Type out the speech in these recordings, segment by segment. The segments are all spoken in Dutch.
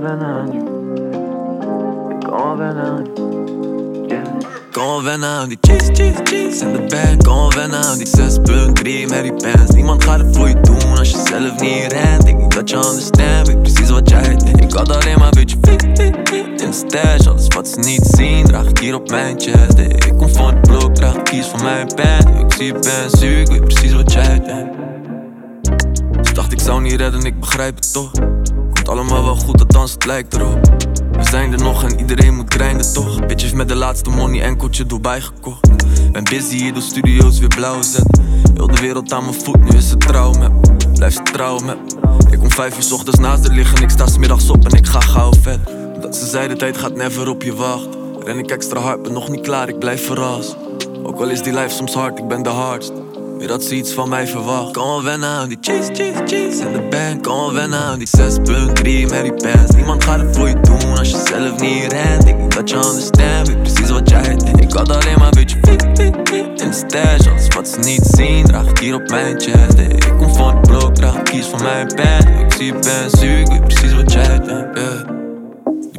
Wennen aan je. Kom wennen aan je. Yeah. Kom wennen aan die cheese, cheese, cheese in de bag. Kom wennen aan die 6.3 met die pants. Niemand gaat het voor je doen als je zelf niet rent. Ik niet dat je understand, weet precies wat jij denkt. Ik had alleen maar een beetje fit, fit, fit in stash. Alles wat ze niet zien, draag ik hier op mijn chest. Hey, ik kom van het blok, draag ik kies van mijn pen. Ik zie je bent zuur, ik weet precies wat jij denkt. Ze dacht ik zou niet redden, ik begrijp het toch. Allemaal wel goed, althans het lijkt erop. We zijn er nog en iedereen moet grinden toch. Bitches met de laatste money, enkeltje Dubai gekocht. Ben busy hier door studio's weer blauw zetten. Heel de wereld aan mijn voet, nu is ze trouw met me. Blijf ze trouw met me. Ik kom vijf uur 's ochtends naast haar liggen, ik sta 's middags op en ik ga gauw vet. Dat ze zei de tijd gaat never op je wachten. Ren ik extra hard, ben nog niet klaar, ik blijf verrast. Ook al is die life soms hard, ik ben de hardst. Dat ze iets van mij verwacht. Kom wel wennen aan die cheese, cheese, cheese in de bank. Kom wel wennen aan die 6.3 met die pants. Niemand gaat het voor je doen als je zelf niet rent. Ik niet dat je understand, weet precies wat jij denkt. Ik had alleen maar een beetje fit in de stash. Alles wat ze niet zien, draag ik hier op mijn chest. Hey, ik kom van het blok, draag ik kies van mijn pen. Ik zie je bent zuur, ik weet precies wat jij denkt. Yeah.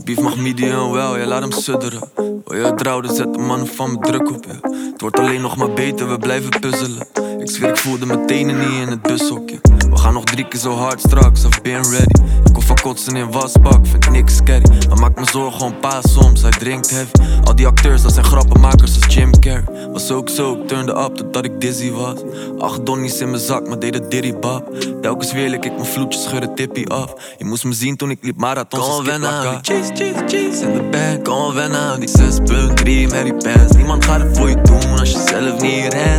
Beef mag medium wel, ja laat hem sudderen. Wil je trouwen, zet de mannen van me druk op je. Het wordt alleen nog maar beter, we blijven puzzelen. Ik zweer, ik voelde mijn tenen niet in het bushokje. We gaan nog drie keer zo hard straks, I've been ready. Ik hoef van kotsen in wasbak, vind niks scary. Maar maak me zorgen om pa soms, hij drinkt heavy. Al die acteurs, dat zijn grappenmakers als Jim Carrey. Was ook zo, ik turnde up totdat ik dizzy was. Acht donnies in mijn zak, maar deed het diddy bab. Telkens weer leek ik mijn vloedje schudden tippie af. Je moest me zien toen ik liep marathons als wennen aan die cheese, cheese, cheese in de bag. Kom wennen aan die 6.3 met die pants. Niemand gaat het voor je doen als je zelf niet rent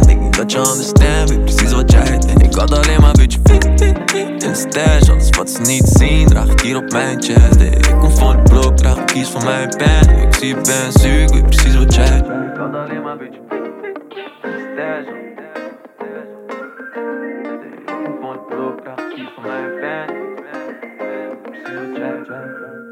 je understand, weet precies wat jij denkt. Ik had alleen maar beetje fit, fit, fit stash Alles wat ze niet zien, draag ik hier op mijn chest. Hey, Ik kom van het blok, draag ik kies van mijn pen. Ik zie je ben ziek, ik weet precies wat jij denkt. Ik had alleen maar beetje fit, fit, fit in Ik kom van het blok, van mijn pen. Ik wat jij